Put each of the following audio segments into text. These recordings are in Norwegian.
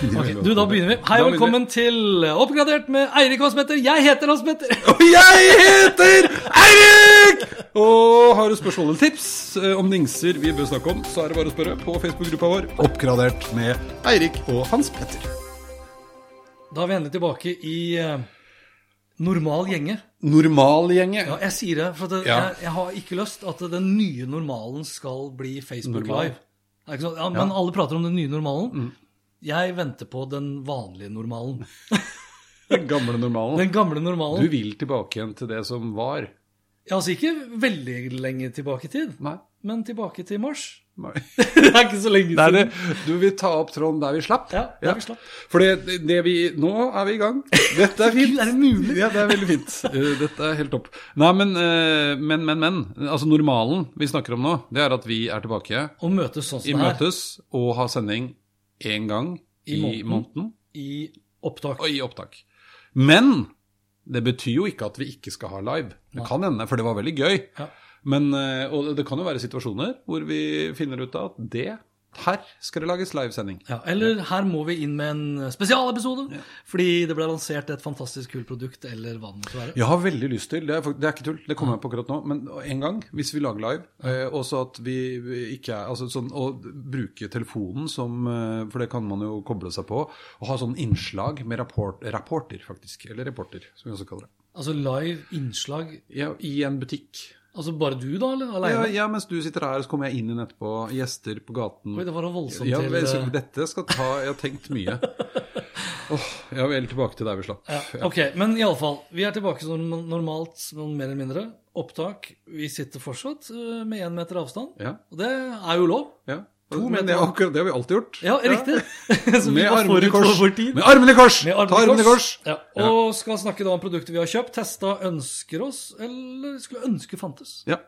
Ok, du, Da begynner vi. Hei, Da velkommen til Oppgradert med Eirik Hans Petter. Jeg heter Hans Petter. Og jeg heter Eirik! Og har du spørsmål eller tips eh, om dingser vi bør snakke om, så er det bare å spørre på Facebook-gruppa vår Oppgradert med Eirik og Hans Petter. Da er vi endelig tilbake i normal gjenge. normal gjenge. Ja, jeg sier det, for det, Ja. jeg, jeg har ikke lyst at den nye normalen skal bli Facebook Normal. Live. Sant? Ja, men alle prater om den nye normalen. Jeg venter på den vanlige normalen. Den gamle normalen. Den gamle normalen. Du vil tilbake igjen til det som var. Ja, altså ikke veldig lenge tilbake i tid, Nei. men tilbake til mars. Nei. det er ikke så lenge Det er det. Du vil ta opp tråden der vi slapp? Ja, der vi slapp. For det, det vi Nå er vi i gang. Dette er fint. Er det mulig? Ja, det er veldig fint. Eh, Dette er helt topp. Nei, men, eh, men, men, men. Altså normalen vi snakker om nå, det er at vi er tilbake Og møtes sånn som det er. I møtes og ha sending én gang I i, måneden. måneden i opptak. og i opptak. Men det betyr jo ikke at vi ikke skal ha live. Det kan hende, for det var veldig gøy. Ja. Men, eh, og det kan jo være situasjoner hvor vi finner ut at det her skal det lages livesending. Ja, eller her må vi inn med en spesialepisode, fordi det ble lansert et fantastisk kult produkt, eller hva det måtte være. Jeg har veldig lyst til, det er, det er ikke tull, det kommer jeg på akkurat nå, men en gang, hvis vi lager live, eh, også at vi ikke er, altså sånn, å bruke telefonen som, eh, for det kan man jo koble seg på, og ha sånn innslag med rapport, rapporter faktisk, eller reporter, som vi også kaller det. Altså live innslag. Ja, I en butikk. Altså bare du, da, eller alene? ja, mens du sitter her, så kommer jeg inn igjen etterpå, gjester på gaten. Oi, det var voldsomt Ja, til så eh, dette skal ta, jeg har tenkt mye. Åh, ja vel, tilbake til der vi slapp. ja, Ok, men iallfall. Vi er tilbake som normalt, men mer eller mindre. Opptak. Vi sitter fortsatt eh, med én meter avstand. Ja, Og det er jo lov. ja. To Men det, akkurat, det har vi alltid gjort. Ja, riktig. Med armene i kors. Med armene i kors! Med Ta armene i kors! Ja, og skal snakke da om produkter vi har kjøpt, testa, ønsker oss, eller skulle ønske fantes. Ja.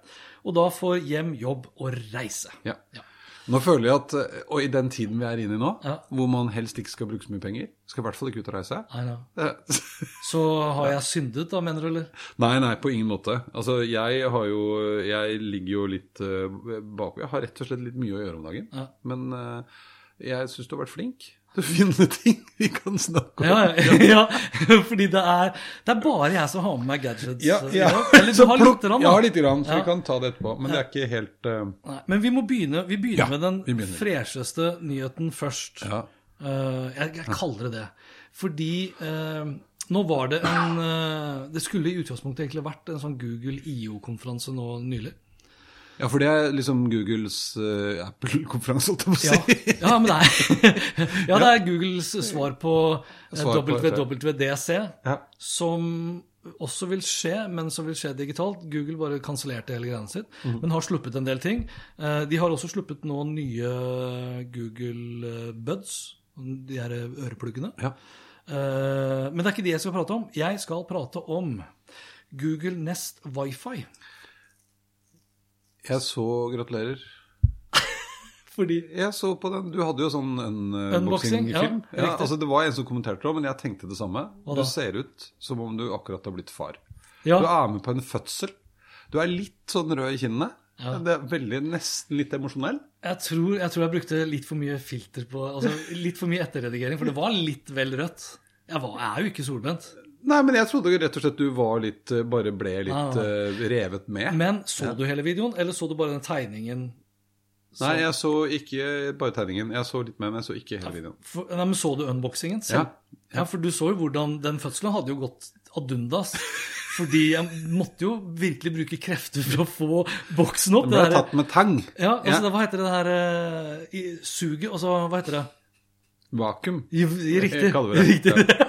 Og da får hjem, jobb og reise. ja. Ja. Nå føler jeg at, eh, og i den tiden vi er inne i nå, Ja. hvor man helst ikke skal bruke så mye penger, skal i hvert fall ikke ut og reise. Så har jeg syndet, da, mener du, eller? Nei, nei, på ingen måte. Altså, jeg har jo Jeg ligger jo litt uh, bak. Jeg har rett og slett litt mye å gjøre om dagen. Ja. Men uh, jeg syns du har vært flink finne ting vi kan snakke om. Ja, ja, ja, fordi det er, det er bare jeg som har med meg gadgets. Ja, ja. Eller Så har plukk- grann. Jeg har lite grann, så vi kan ta det etterpå. Men det er ikke helt uh... Nei, men vi må begynne, vi begynner med den begynner. fresheste nyheten først. Ja. Eh, jeg, jeg kaller det det. Fordi uh, nå var det en Det skulle i utgangspunktet egentlig vært en sånn Google IO-konferanse nå nylig. Ja, for det er liksom Googles uh, Apple-konferanse, holdt jeg på å si. Ja, ja, men det er, ja, det er Googles svar på eh, Svar. WWDC, Ja. som også vil skje, men som vil skje digitalt. Google bare kansellerte hele greia sitt, mm. men har sluppet en del ting. Eh, De har også sluppet nå nye Google Buds, de her ørepluggene. Ja. Men det er ikke de jeg skal prate om. Jeg skal prate om Google Nest Wifi. Jeg så Gratulerer. Fordi Jeg så på den. Du hadde jo sånn ja, unboxing-film. Ja, riktig. altså det var en som kommenterte det, men jeg tenkte det samme. Du ser ut som om du akkurat har blitt far. Ja. Du er med på en fødsel. Du er litt sånn rød i kinnene. Ja. Det er veldig, nesten litt emosjonell. Jeg tror, jeg tror jeg brukte litt for mye filter på Altså litt for mye etterredigering, for det var litt vel rødt. Jeg, var, jeg er jo ikke solbrent. Nei, men jeg trodde rett og slett du var litt eh, Bare ble litt Ah. uh, revet med. Men så du hele videoen, eller så du bare den tegningen? Så- Nei, jeg så ikke bare tegningen. Jeg så litt med, men jeg så ikke hele videoen. For, nei, men Så du unboxingen selv? Ja. ja, for du så jo hvordan den fødselen hadde jo gått ad undas. Fordi jeg måtte jo virkelig bruke krefter for å få boksen opp. Den ble tatt med tang. ja, altså, Ja. Det, Hva heter det her eh, i suget? Altså, hva heter det? Vakuum. I, i, riktig. Jeg kaller vi det. riktig.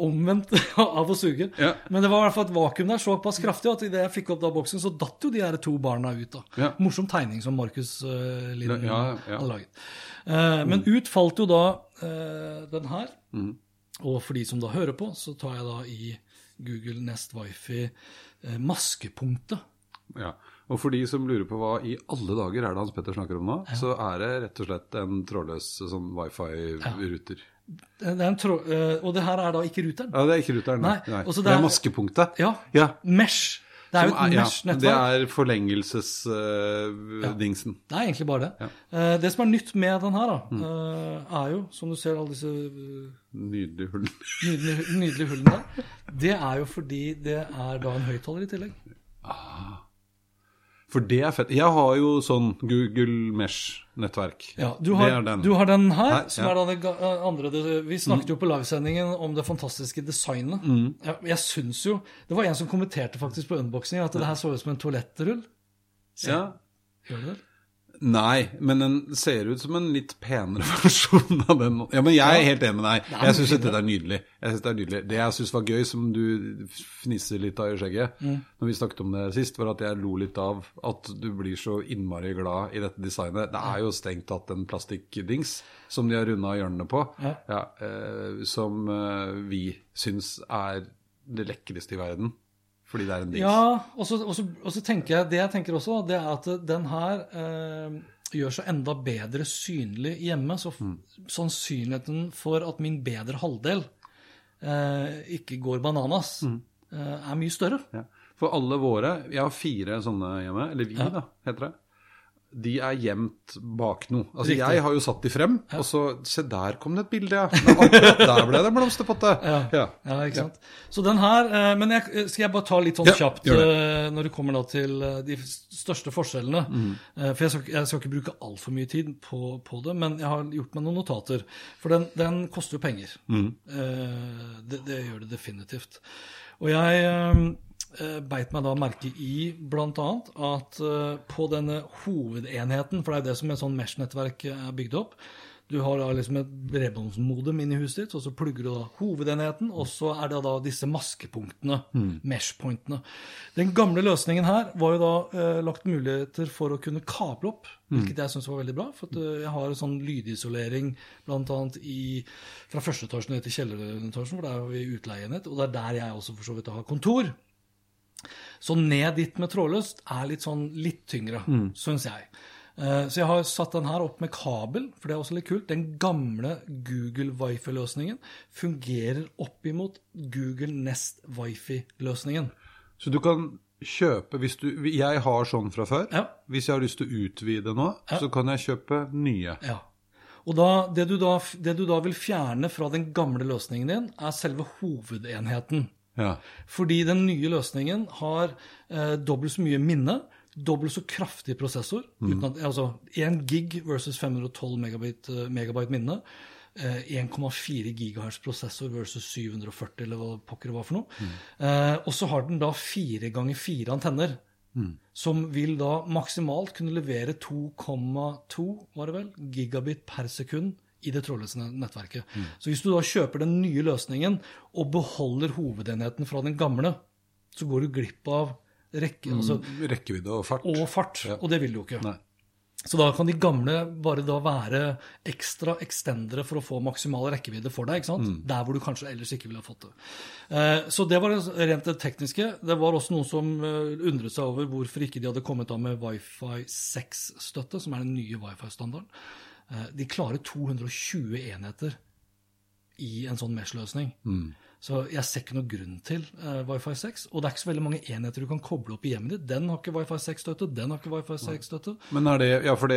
Omvendt av å suge. Ja. Men det var i hvert fall et vakuum der såpass kraftig at idet jeg fikk opp da boksen, så datt jo de her to barna ut. da. Ja. Morsom tegning som Markus uh, Lind Ja, ja. hadde laget. Eh, men ut falt jo da uh, den her. Mm. Og for de som da hører på, så tar jeg da i Google Nest Wifi eh, maskepunktet. Ja. Og for de som lurer på hva i alle dager er det Hans Petter snakker om nå, så er det rett og slett en trådløs sånn wifi-ruter. Det er en trå eh, og det her er da ikke ruteren. Ja, det er ikke ruteren. Nei, Nei. Det, Det det er er- maskepunktet. Ja. Ja. Mesh. Det er jo et Mesh-nettverk. det er forlengelsesdingsen. Det er egentlig bare det. Uh, det som er nytt med den her, da, eh, er jo, som du ser alle disse eh, Nydelig hull. nydelige, nydelige hullene der, det er jo fordi det er da en høyttaler i tillegg. For det er fett. Jeg har jo sånn Google Mesh-nettverk. Ja, du Det har, er den. Du har den her, Her, som ja. er den eh, andre Vi snakket jo på livesendingen om det fantastiske designet. Jeg, jeg syns jo Det var en som kommenterte faktisk på unboxing at det her så ut som en toalettrull. Ja. Gjør det det? Nei, men den ser ut som en litt penere versjon av den. Ja, men jeg er helt enig med deg. Jeg syns dette er nydelig. Jeg synes Det er nydelig. Det jeg syns var gøy, som du fnisser litt av i skjegget når vi snakket om det sist, var at jeg lo litt av at du blir så innmari glad i dette designet. Det er jo stengt tatt en plastikkdings som de har runda hjørnene på, Ja. eh, som eh, vi syns er det lekreste i verden. Fordi det er en dings. Ja, og så, og, så, og så tenker jeg Det jeg tenker også, det er at den her eh, gjør seg enda bedre synlig hjemme. Så mm. sannsynligheten for at min bedre halvdel eh, ikke går bananas, eh, er mye større. Ja. For alle våre Jeg har fire sånne hjemme. Eller vi, da, heter det. De er gjemt bak noe. Altså, Riktig. jeg har jo satt de frem, og så Se, der kom det et bilde, ja. Men akkurat der ble det en blomsterpotte. Ja. Ja. Ja, ikke sant? Så den her eh, Men jeg, skal jeg bare ta litt sånn Ja, kjapt eh, når det kommer da til eh, de største forskjellene. Mm. Eh, For jeg skal, jeg skal ikke bruke altfor mye tid på, på det, men jeg har gjort meg noen notater. For den, den koster jo penger. Mm. Eh, Det, det gjør det definitivt. Og jeg eh, eh, beit meg da merke i bl.a. at eh, på denne hovedenheten, for det er jo det som et sånn Mesh-nettverk er bygd opp Du har da liksom et bredbåndsmodem inni huset ditt, og så plugger du da hovedenheten, og så er det da disse maskepunktene, mesh-pointene. Den gamle løsningen her var jo da eh, lagt muligheter for å kunne kable opp, hvilket jeg syns var veldig bra. For at, eh, jeg har en sånn lydisolering bl.a. fra første etasjen ned til kjelleretasjen, for der har vi utleienhet, og det er der jeg også for så vidt har kontor. Så ned dit med trådløst er litt sånn litt tyngre, syns jeg. Eh, Så jeg har satt den her opp med kabel, for det er også litt kult. Den gamle Google Wifi-løsningen fungerer opp imot Google Nest Wifi-løsningen. Så du kan kjøpe hvis du Jeg har sånn fra før. Ja. Hvis jeg har lyst til å utvide nå, så kan jeg kjøpe nye. Ja. Og da, det, du da, det du da vil fjerne fra den gamle løsningen din, er selve hovedenheten. Ja. Fordi den nye løsningen har eh, dobbelt så mye minne, dobbelt så kraftig prosessor. Uten at, altså 1 gig versus 512 megabit, eh, megabyte minne. Eh, 1,4 gigahertz prosessor versus 740, eller hva pokker det var for noe. Eh, og så har den da fire ganger fire antenner. Som vil da maksimalt kunne levere 2,2 var det vel, gigabit per sekund i det trådløse nettverket. Så hvis du da kjøper den nye løsningen og beholder hovedenheten fra den gamle, så går du glipp av rekke, altså, Rekkevidde og fart. og fart. Ja. Og det vil du jo ikke. Nei. Så da kan de gamle bare da være ekstra extendere for å få maksimal rekkevidde for deg. ikke sant? Der hvor du kanskje ellers ikke ville ha fått det. Eh, Så det var rent det tekniske. Det var også noen som eh, undret seg over hvorfor ikke de hadde kommet av med Wifi 6-støtte, som er den nye wifi-standarden. Eh, De klarer 220 enheter i en sånn Mesh-løsning. Så jeg ser ikke noe grunn til uh, Wifi 6. Og det er ikke så veldig mange enheter du kan koble opp i hjemmet ditt. Den har ikke Wifi 6-støtte, den har ikke Wifi 6-støtte. Men er det, ja, for det,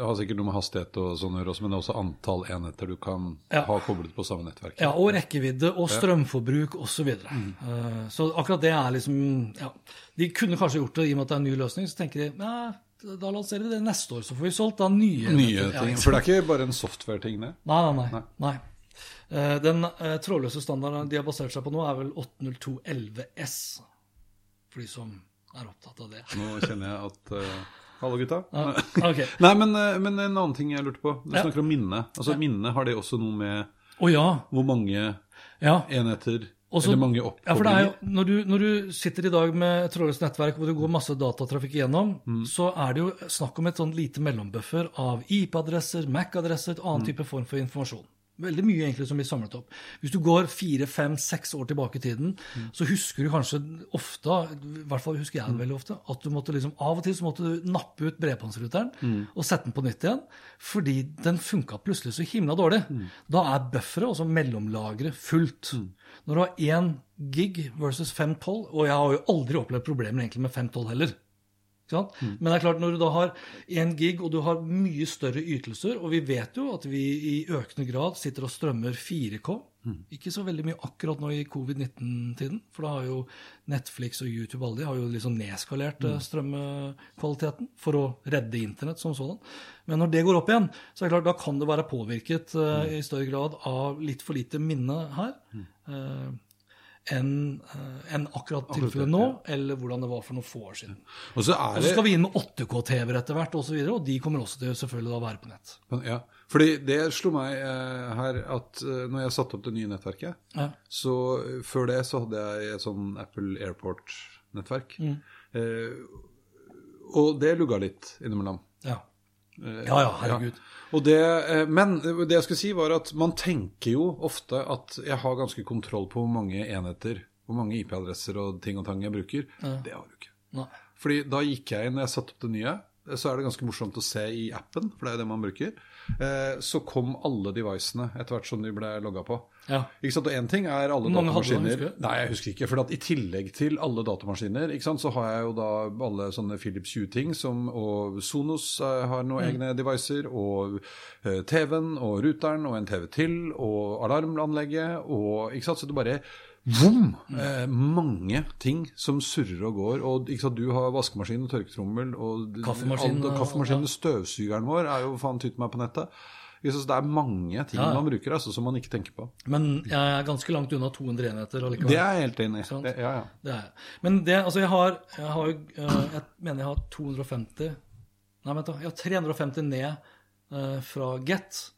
har sikkert noe med hastighet og sånn å gjøre også, men det er også antall enheter du kan Ja. ha koblet på samme nettverk. Ja, og rekkevidde og strømforbruk osv. Så, Mm. uh, så akkurat det er liksom ja. De kunne kanskje gjort det i og med at det er en ny løsning. Så tenker de ja, da lanserer vi det neste år, så får vi solgt da nye Nye ting. Ja. For det er ikke bare en software-ting, det. Nei, nei, nei. nei. Eh, Den eh, trådløse standarden de har basert seg på nå, er vel 802.11s. For de som er opptatt av det. Nå kjenner jeg at uh, Hallo, gutta. Ja, okay. Nei, men, eh, men en annen ting jeg lurte på. Du Ja. snakker om minne. Altså Minne, har det også noe med oh, ja. hvor mange ja. enheter Også- eller mange Ja, for det er jo, når du, når du sitter i dag med et trådløst nettverk hvor du går masse datatrafikk igjennom, Mm. så er det jo snakk om et sånn lite mellombuffer av IP-adresser, MAC-adresser, annen Mm. type form for informasjon. Veldig mye egentlig som blir samlet opp. Hvis du går fire, fem, seks år tilbake i tiden, Mm. så husker du kanskje ofte, i hvert fall husker jeg det veldig ofte, at du måtte liksom, av og til så måtte du nappe ut bredbåndsruteren Mm. og sette den på nytt igjen, fordi den funka plutselig så himla dårlig. Mm. Da er bufferet, altså mellomlageret, fullt. Når du har én gig versus 512, og jeg har jo aldri opplevd problemer egentlig med 512 heller. Mm. Men det er klart, når du da har én gig, og du har mye større ytelser, og vi vet jo at vi i økende grad sitter og strømmer 4K Mm. Ikke så veldig mye akkurat nå i covid-19-tiden, for da har jo Netflix og YouTube alle de har jo liksom nedskalert Mm. eh, strømkvaliteten for å redde internett som sådan. Men når det går opp igjen, så er det klart, da kan det være påvirket Mm. eh, i større grad av litt for lite minne her. Eh, enn eh, enn akkurat tilfellet nå, eller hvordan det var for noen få år siden. Og så Og er så skal vi inn med 8K-TV-er etter hvert, og, så videre, og de kommer også til selvfølgelig å være på nett. Ja, fordi det slo meg eh, her at eh, når jeg satte opp det nye nettverket, Ja. så før det så hadde jeg et sånn Apple Airport-nettverk. Mm. Eh, og det lugga litt innimellom. Ja. Eh, ja, ja, herregud. Og det, eh, men det jeg skulle si var at man tenker jo ofte at jeg har ganske kontroll på hvor mange enheter, hvor mange IP-adresser og ting og tang jeg bruker. Det har du ikke. Nei. Fordi da gikk jeg inn, jeg satte opp det nye, så er det ganske morsomt å se i appen, for det er jo det man bruker. Eh, så kom alle devicene etter hvert som de ble logga på. Ja. Ikke sant? Og én ting er alle mange datamaskiner hadde. Nei, jeg husker ikke. For at i tillegg til alle datamaskiner, ikke sant, så har jeg jo da alle sånne Philips Hue-ting, som og Sonos har har Mm. noen egne devicer, og eh, TV-en og ruteren og en TV til, og alarmanlegget, og ikke sant, så det bare Vom! Eh, mange ting som surrer og går. Og sant, Du har vaskemaskin og tørketrommel og kaffemaskinen, og og- Kaffemaskinen, støvsugeren vår er jo faen tytt meg på nettet. Så det er mange ting Ja, man bruker altså, som man ikke tenker på. Men jeg er ganske langt unna 200 enheter allikevel. Det er jeg helt enig i. Ja, ja. Er. Men det, altså jeg har, jeg har eh, Jeg mener jeg har 250 Nei, vent da. Jeg har 350 ned eh, fra Get.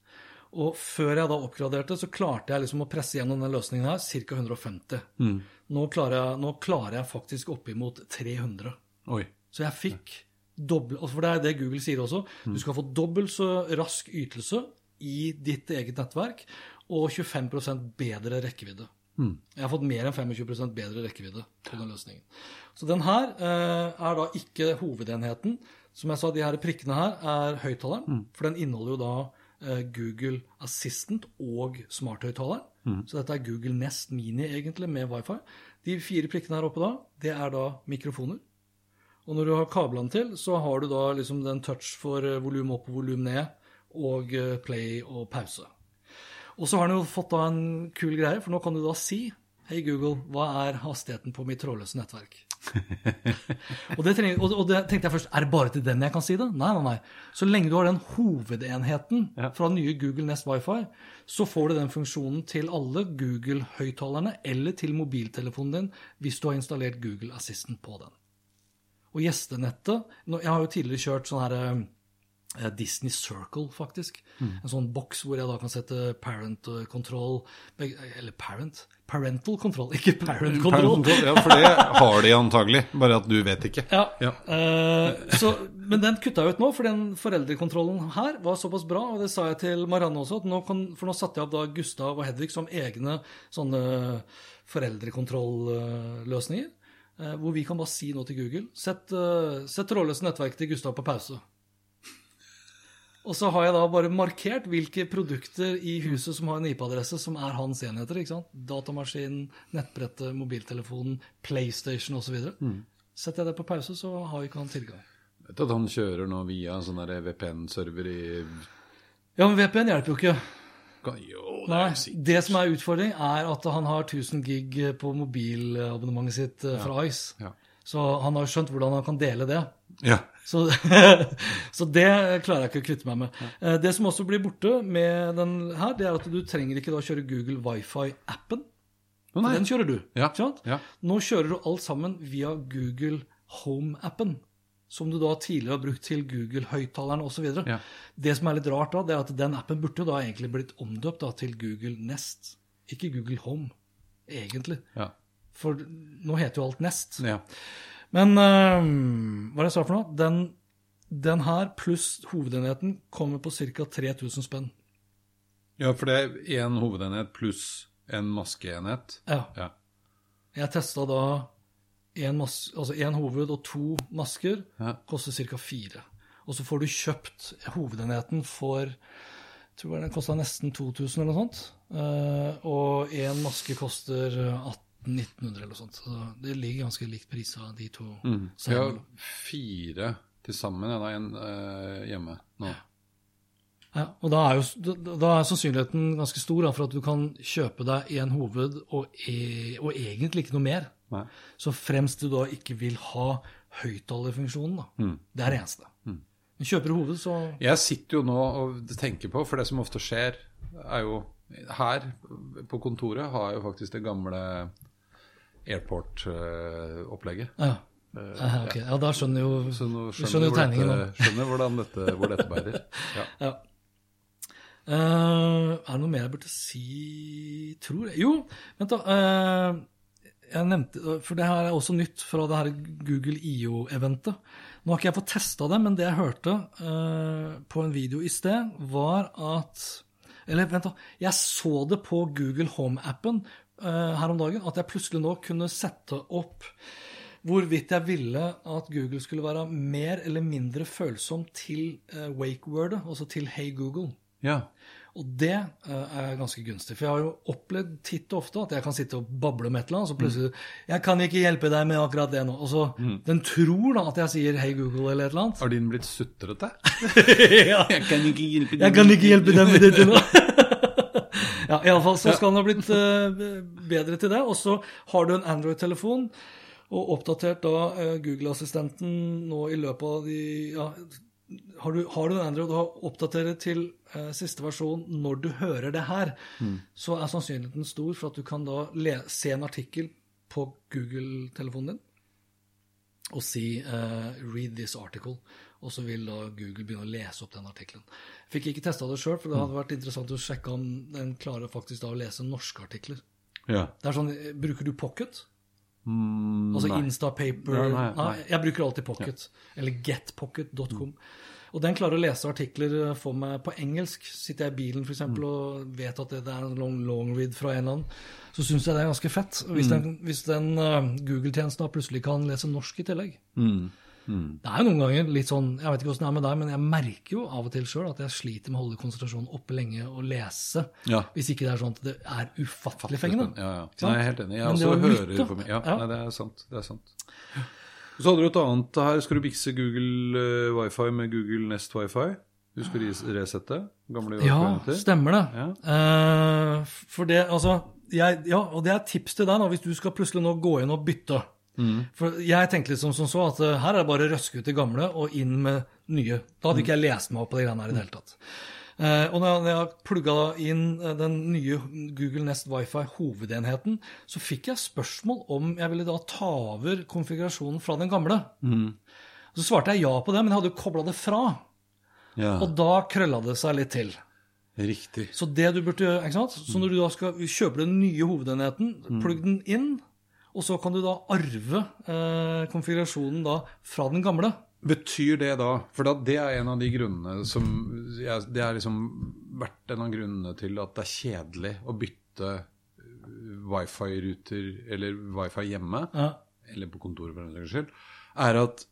Og før jeg da oppgraderte, så klarte jeg liksom å presse gjennom den løsningen her ca. 150. Mm. Nå, klarer jeg, nå klarer jeg faktisk oppimot 300. Oi. Så jeg fikk doble, altså For det er det Google sier også. Mm. Du skal få dobbelt så rask ytelse i ditt eget nettverk og 25% bedre rekkevidde. Mm. Jeg har fått mer enn 25% bedre rekkevidde på den løsningen. Så den her eh, er da ikke hovedenheten. Som jeg sa, de her prikkene her er høyttaleren. Mm. For den inneholder jo da Google Assistant og smarthøyttaleren. Mm. Så dette er Google Nest Mini egentlig med wifi. De fire prikkene her oppe da, det er da mikrofoner. Og når du har kablene til, så har du da liksom den touch for eh, volum opp og volum ned, og eh, play og pause. Og så har den jo fått da en kul greie, for nå kan du da si Hei, Google, hva er hastigheten på mitt trådløse nettverk? og, det trenger, og, og det tenkte jeg først, er det bare til den jeg kan si det? Nei, nei, nei. Så lenge du har den hovedenheten Ja. fra nye Google Nest Wifi, så får du den funksjonen til alle Google-høyttalerne eller til mobiltelefonen din hvis du har installert Google Assistant på den. Og gjestenettet Jeg har jo tidligere kjørt sånn her eh, Disney Circle, faktisk. En sånn boks hvor jeg da kan sette parent eh, control Eller parent? Parental control, ikke parent control. Ja, for det har de antagelig, bare at du vet ikke. Ja. Ja. Uh, så, men den kutta jeg ut nå, for den foreldrekontrollen her var såpass bra. Og det sa jeg til Marianne også, at nå kan, for nå satte jeg opp da Gustav og Hedvig som egne sånne foreldrekontrolløsninger. Uh, hvor vi kan bare si noe til Google. Sett, uh, sett trådløse nettverk til Gustav på pause. Og så har jeg da bare markert hvilke produkter i huset som har en IP-adresse som er hans enheter. ikke sant? Datamaskinen, nettbrettet, mobiltelefonen, PlayStation osv. Mm. Setter jeg det på pause, så har ikke han tilgang. Vet at han kjører nå via sånn VPN-server i Ja, men VPN hjelper jo ikke. Jo, det Nei, det som er utfordring, er at han har 1000 gig på mobilabonnementet sitt fra fra Ice. Ja. Så han har skjønt hvordan han kan dele det. Ja. Så, så det klarer jeg ikke å kvitte meg med. Ja. Det som også blir borte med den her, det er at du trenger ikke da kjøre Google Wifi-appen. Nei. Den kjører du. Ja, ja. Nå kjører du alt sammen via Google Home-appen. Som du da tidligere har brukt til Google-høyttaleren osv. Ja. Det som er litt rart da, det er at den appen burde jo da egentlig blitt omdøpt da, til Google Nest. Ikke Google Home, egentlig. Ja. For nå heter jo alt Nest. ja. Men uh, hva er det jeg sa for noe? Den, den her pluss hovedenheten kommer på ca. 3000 spenn. ja, for det er én hovedenhet pluss en maskeenhet. Ja. Ja. Jeg testa da én altså en hoved og to masker. Ja. Koster ca. fire. Og så får du kjøpt hovedenheten for jeg tror den kosta nesten 2000 eller noe sånt. Eh, og én maske koster 1800-1900 eller noe sånt. Så det ligger ganske likt pris av de to. Mm. Vi har fire til sammen, ja, da, en uh, hjemme nå. Ja, og da er, jo, da, er sannsynligheten ganske stor da, for at du kan kjøpe deg én hoved og, e, og egentlig ikke noe mer. Nei. Så fremst du da ikke vil ha høyttalerfunksjonen. Mm. Det er det eneste. Men kjøper du hoved, så Jeg sitter jo nå og tenker på, for det som ofte skjer, er jo Her på kontoret har jeg jo faktisk det gamle airport-opplegget. Ja. Uh, okay. ja da skjønner jo Så nå skjønner, skjønner jo tegningen dette, skjønner hvordan dette, hvor dette bærer. Ja. Ja. Uh, er det noe mer jeg burde si Tror jeg Jo, vent, da. Uh, jeg nevnte, for det her er også nytt fra det her Google IO-eventet. Nå har ikke jeg fått testa det, men det jeg hørte eh, på en video i sted, var at Eller vent, da. Jeg så det på Google Home-appen her om dagen, at jeg plutselig nå kunne sette opp hvorvidt jeg ville at Google skulle være mer eller mindre følsom til uh, wake-wordet, altså til Hey Google. ja. Og det eh, er ganske gunstig. For jeg har jo opplevd titt og ofte at jeg kan sitte og bable med et eller annet, og så plutselig 'Jeg kan ikke hjelpe deg med akkurat det nå.' Og så Den tror da at jeg sier 'Hei, Google' eller et eller annet. Har din blitt sutrete? ja. Jeg kan ikke hjelpe Jeg kan ikke hjelpe deg med dette nå. ja, iallfall så skal den ha blitt eh, bedre til det. Og så har du en Android-telefon, og oppdatert da eh, Google-assistenten nå i løpet av de ja, har du, har du en Android og oppdaterer til eh, siste versjon når du hører det her, så er sannsynligheten stor for at du kan da se en artikkel på Google-telefonen din og si eh, 'read this article', og så vil da Google begynne å lese opp den artikkelen. Fikk ikke testa det sjøl, for det hadde vært interessant å sjekke om den klarer faktisk da å lese norske artikler. Ja. Det er sånn, Bruker du Pocket? Mm, Altså nei. Instapaper Nei, nei, nei. Jeg bruker alltid Pocket. Eller getpocket.com. Og den klarer å lese artikler eh, for meg på engelsk. Sitter jeg i bilen for eksempel, og vet at det er en long, long read fra en eller annen, så syns jeg det er ganske fett. Og Hvis den, den uh, Google-tjenesten plutselig kan lese norsk i tillegg. Mm. Mm. Det er jo noen ganger litt sånn, jeg vet ikke hvordan det er med deg, men jeg merker jo av og til sjøl at jeg sliter med å holde konsentrasjonen oppe lenge og lese. Ja. Hvis ikke det er sånn at det er ufattelig fengende. Ja, ja. Nei, jeg er helt enig. Jeg også hører litt, på meg. Ja. Nei, det er sant. Det er sant. Så hadde du et annet her. Skal du bikse Google uh, Wifi med Google Nest Wifi? Du skal res- resette gamle Ja, stemmer det. Ja. Uh, for det, altså jeg, Ja, og det er tips til deg da, hvis du skal plutselig nå gå inn og bytte. Mm. For jeg tenkte liksom som så at eh, her er det bare å røske ut det gamle og inn med nye. Da hadde ikke jeg lest meg opp på de greiene her i det hele tatt. Uh, og når jeg, jeg plugga inn eh, den nye Google Nest Wifi hovedenheten, så fikk jeg spørsmål om jeg ville da ta over konfigurasjonen fra den gamle. Mm. Så svarte jeg ja på det, men jeg hadde jo kobla det fra. Ja, Og da krølla det seg litt til. riktig. Så det du burde gjøre, ikke sant? Så når du da skal kjøpe den nye hovedenheten, plugg den inn, og så kan du da arve eh, konfigurasjonen da fra den gamle. Betyr det da For da, det er en av de grunnene som Det har liksom vært en av grunnene til at det er kjedelig å bytte uh, wifi-ruter eller wifi hjemme, Ja. eller på kontoret for den saks skyld, er at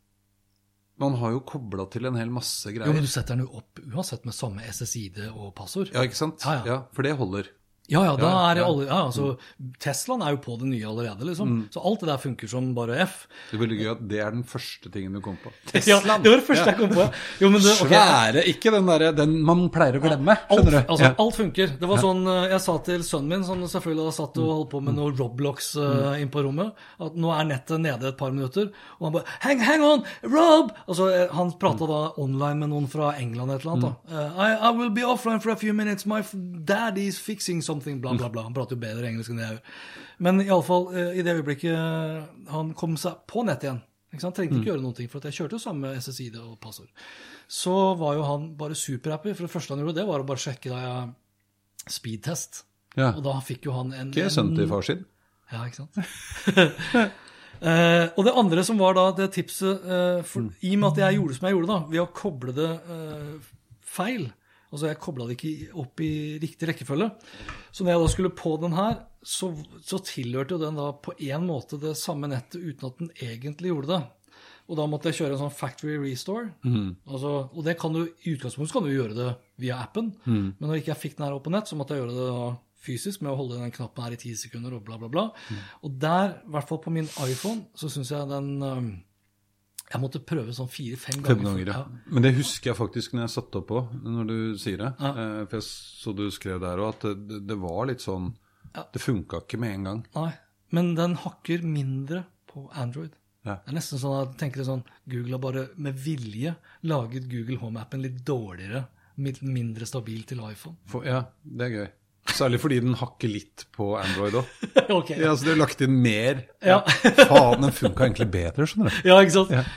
Man har jo kobla til en hel masse greier. Jo, men du setter den jo opp uansett med samme SSID og passord. Ja, ikke sant? Ja, ja. For det holder. Ja, ja, da er alle ja, altså, Teslaen er jo på det nye allerede, liksom. Så alt det der funker som bare F. Det er veldig gøy at det er den første tingen du kom på. Ja, det var det første jeg kom på. Jo, men det, okay. Svære, ikke den derre den man pleier å glemme. Alt, Skjønner du? altså, Ja. alt funker. Det var sånn eh, jeg sa til sønnen min, som selvfølgelig hadde satt og holdt på med noe Roblox uh, inn på rommet, at nå er nettet nede et par minutter. Og han bare Hang, hang on! Rob! Altså, eh, han prata da online med noen fra England et eller annet. da. I, I will be offline for a few minutes. My daddy's fixing is something. Bla, bla, bla. Han prater jo bedre engelsk enn det jeg gjør. Men iallfall, uh, i det øyeblikket eh, han kom seg på nett igjen ikke sant? Trengte ikke gjøre noen ting, for jeg kjørte jo samme SSID og passord. Så var jo han bare superhappy. For det første han gjorde, det var å bare sjekke da jeg speedtest. Ja. Og da fikk jo han en Ikke sønnen til far sin. Ja, ikke sant? Uh, og det andre som var da det tipset uh, for, I og med at jeg gjorde som jeg gjorde, da, ved å koble det uh, feil Altså jeg kobla det ikke opp i riktig rekkefølge. Så når jeg da skulle på den her, så, så tilhørte jo den da på en måte det samme nettet uten at den egentlig gjorde det. Og da måtte jeg kjøre en sånn factory restore. Altså, og det kan du, i utgangspunktet kan du gjøre det via appen, men når ikke jeg fikk den her opp på nett, så måtte jeg gjøre det da fysisk med å holde den knappen her i ti sekunder og bla, bla, bla. Og der, i hvert fall på min iPhone, så syns jeg den Jeg måtte prøve sånn fire-fem ganger. Fem ganger, ja. Ja. Men det husker jeg faktisk når jeg satte opp på, når du sier det. Ja. Eh, For jeg så du skrev der òg, at det, det var litt sånn Det funka ikke med en gang. Nei. Men den hakker mindre på Android. Ja. Det er nesten sånn at jeg tenker sånn, Google har bare med vilje laget Google Home-appen litt dårligere, mindre stabil til iPhone. For, ja, det er gøy. Særlig fordi den hakker litt på Android òg. okay, Ja, så de har lagt inn mer. Ja. Faen, den funka egentlig bedre, skjønner du. Ja, ikke sant?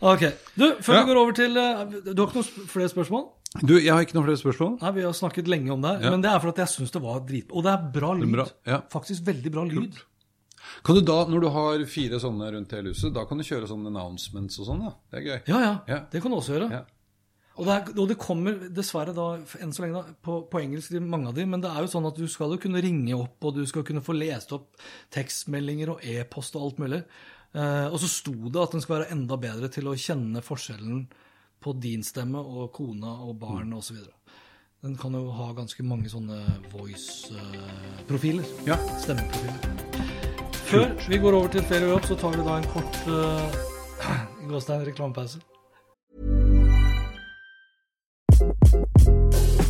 Ok. Du, før Ja. vi går over til eh, Du har ikke noen flere spørsmål? Du, jeg har ikke noen flere spørsmål. Nei, vi har snakket lenge om det Ja. men det er for at jeg syns det var drit... Og det er bra lyd. bra, ja. Faktisk veldig bra lyd. Kan du da, når du har fire sånne rundt hele huset, da kan du kjøre sånne announcements og sånn, da. Det er gøy. Ja, ja. Ja. Det kan du også gjøre. Ja. Og, det er, og det kommer dessverre da, enn så lenge da, på, på engelsk, mange av de, men det er jo sånn at du skal jo kunne ringe opp, og du skal kunne få lest opp tekstmeldinger og e-post og alt mulig. Eh, og så sto det at den skal være enda bedre til å kjenne forskjellen på din stemme og kona og barn osv. Den kan jo ha ganske mange sånne voice-profiler. Ja. Stemmeprofiler. Før vi går over til ferie og jobb, så tar vi da en kort uh, gåstein reklamepause.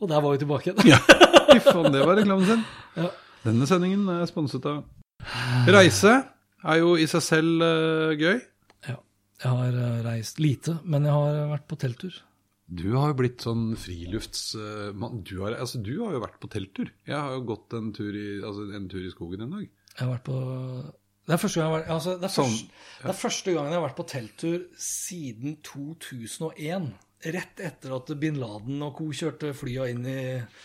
Og der var vi tilbake igjen. Ja. Fy faen, det var reklamen sin. Ja. Denne sendingen er sponset av Reise er jo i seg selv uh, gøy. Ja. Jeg har eh, reist lite, men jeg har vært på telttur. Du har jo blitt sånn friluftsmann. Du, har- altså, du har jo vært på telttur. Jeg har jo gått en tur i, altså, en tur i skogen en dag. Jeg har vært på det er, første gang jeg har vært, altså, det, er Sånn, ja. det er første gangen jeg har vært på telttur siden 2001. Rett etter at bin Laden og co. kjørte flya inn i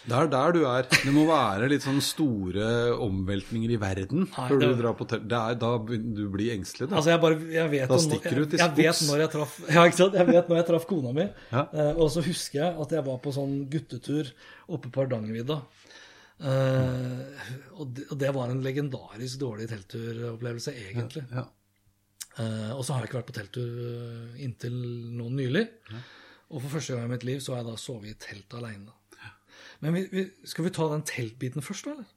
Det er der du er. Det må være litt sånn store omveltninger i verden Nei, før det- du drar på telt. Det er da du blir engstelig. Da. Altså, jeg bare jeg vet, Da stikker du til jeg vet når jeg traff Ja, ikke sant? Jeg vet når jeg traff kona mi. Ja. Eh, og så husker jeg at jeg var på sånn guttetur oppe på Hardangervidda. Uh, og, det, og det var en legendarisk dårlig teltturopplevelse, egentlig. Ja. Eh, og så har jeg ikke vært på telttur inntil nå nylig. Og for første gang i mitt liv så har jeg da sovet i telt aleine. Men vi, vi, skal vi ta den teltbiten først, da? eller?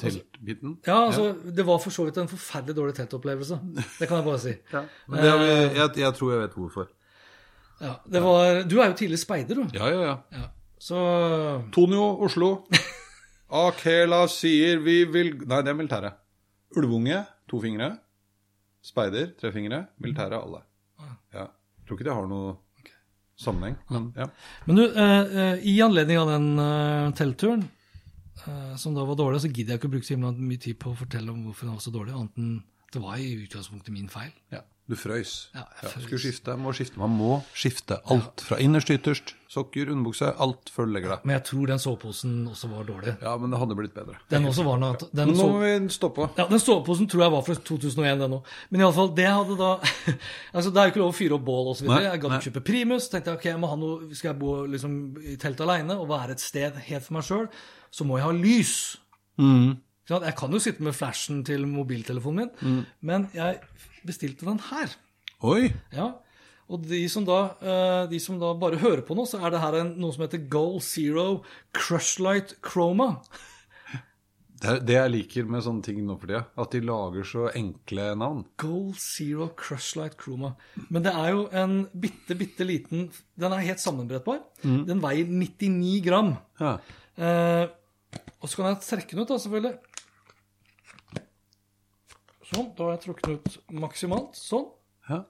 Teltbiten. Ja, altså, Det var for så vidt en forferdelig dårlig teltopplevelse. Det kan jeg bare si. Men det har jeg, jeg tror jeg vet hvorfor. Ja, det var, du er jo tidligere speider, du. Ja, ja, ja. Ja. Så Tonio, Oslo. Akela sier vi vil Nei, det er militæret. Ulvunge, to fingre. Speider, tre fingre. Militæret, alle. Ja. Jeg tror ikke det har noe sammenheng, men ja. Men du, eh, eh, i anledning av den eh, teltturen, eh, som da var dårlig, så gidder jeg ikke å bruke så mye tid på å fortelle om hvorfor den var så dårlig, annet enn det var i utgangspunktet min feil. ja. Du frøys. Ja, jeg frøys. Skulle skifte, må skifte. Man må skifte alt. Fra innerst til ytterst. Sokker, underbukse, alt før du legger deg. Men jeg tror den soveposen også var dårlig. Ja, men det hadde blitt bedre. Den også var noe den, Nå må vi stoppe. ja, den soveposen tror jeg var fra 2001, den òg. Men iallfall, det hadde da Altså, det er jo ikke lov å fyre opp bål osv. Jeg gadd ikke kjøpe primus. tenkte jeg, ok, jeg må ha noe, Skal jeg bo liksom, i telt aleine og være et sted helt for meg sjøl, så må jeg ha lys. Mm. Jeg kan jo sitte med flashen til mobiltelefonen min, Mm. men jeg bestilte den her. Oi! Ja, og de som, da, eh, de som da bare hører på nå, så er det her en, noe som heter Goal Zero Crushlight Chroma. Det er det jeg liker med sånne ting nå for tida. At de lager så enkle navn. Goal Zero Crushlight Chroma. Men det er jo en bitte, bitte liten Den er helt sammenbrettbar. Den veier 99 gram. Ja. Eh, og så kan jeg trekke den ut, da, selvfølgelig. Sånn. Da har jeg trukket den ut maksimalt. Sånn. ja.